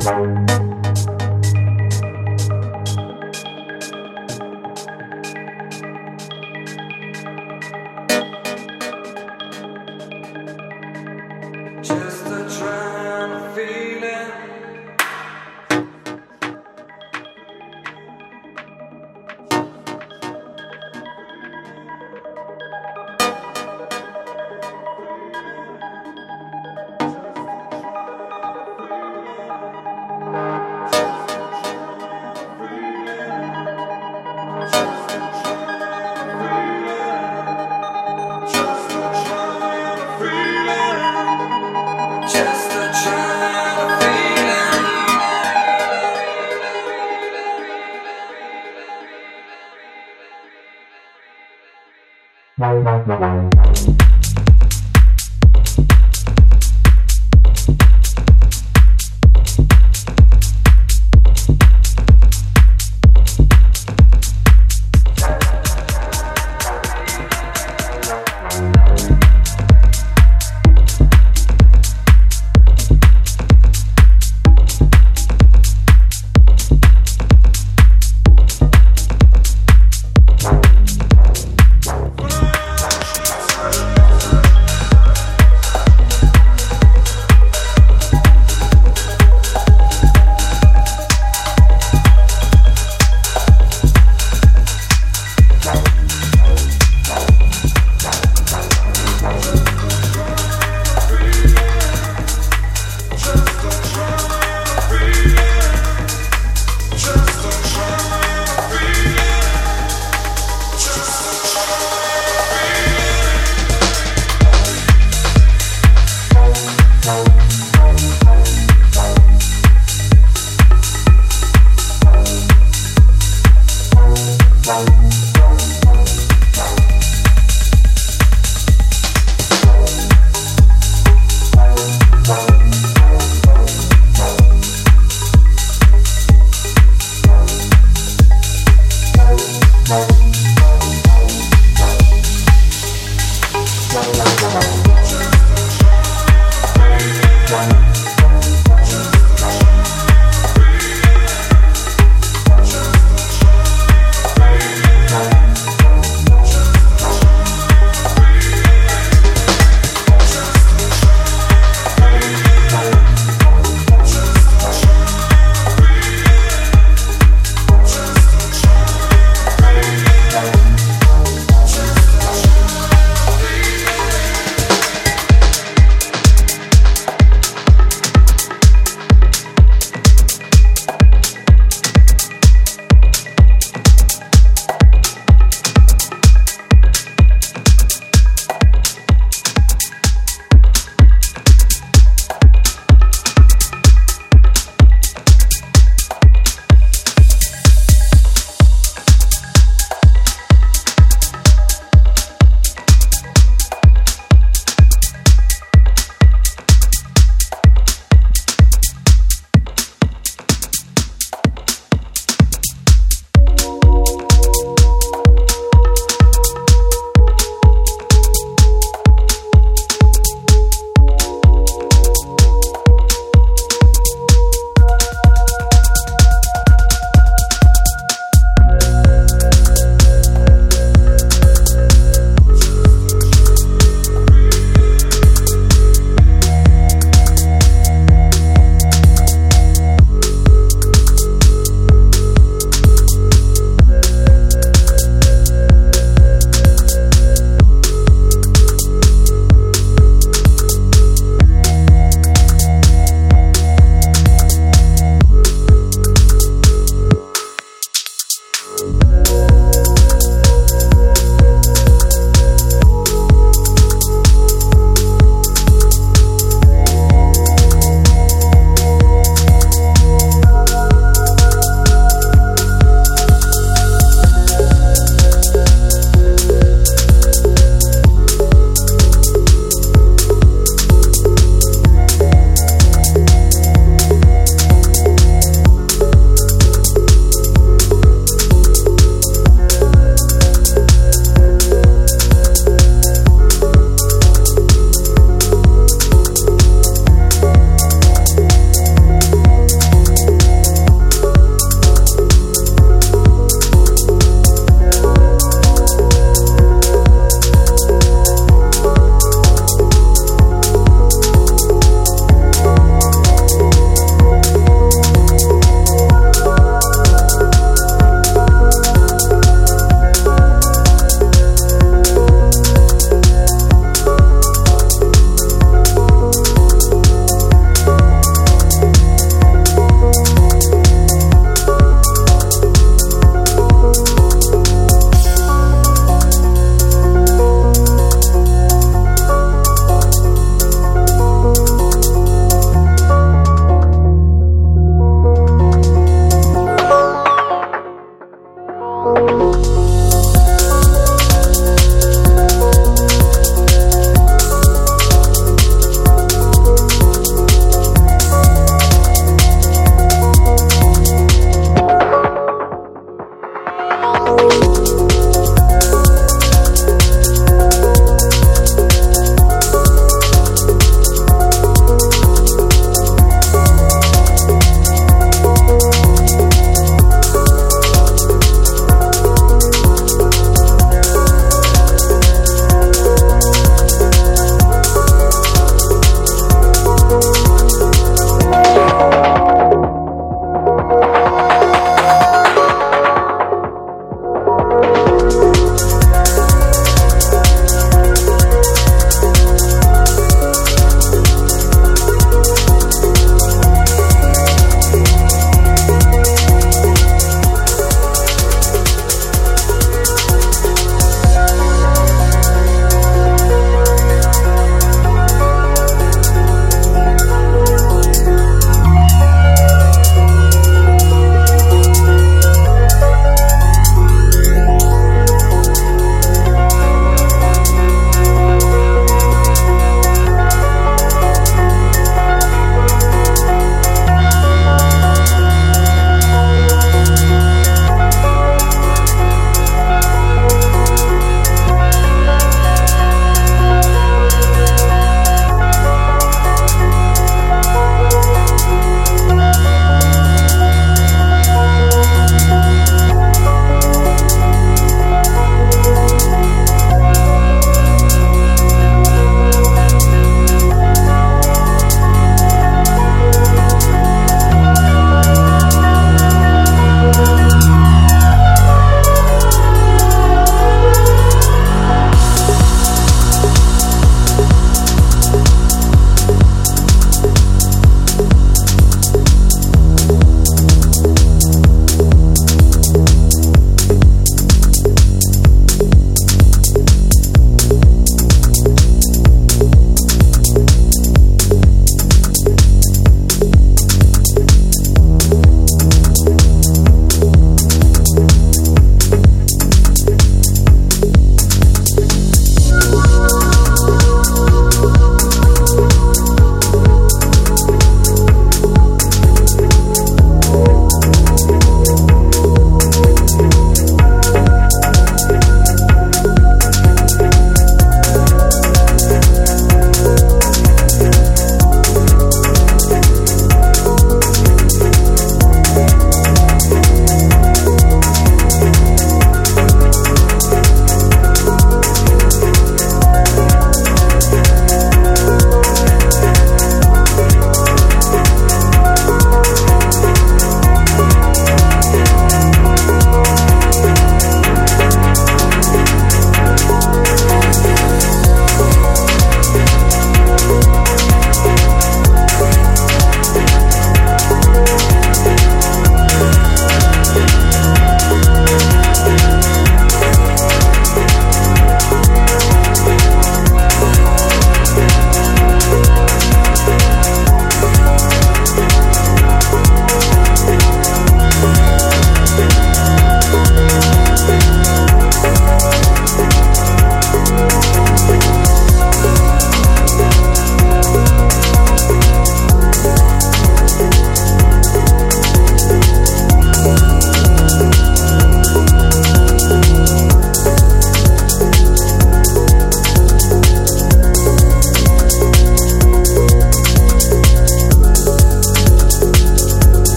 Bye.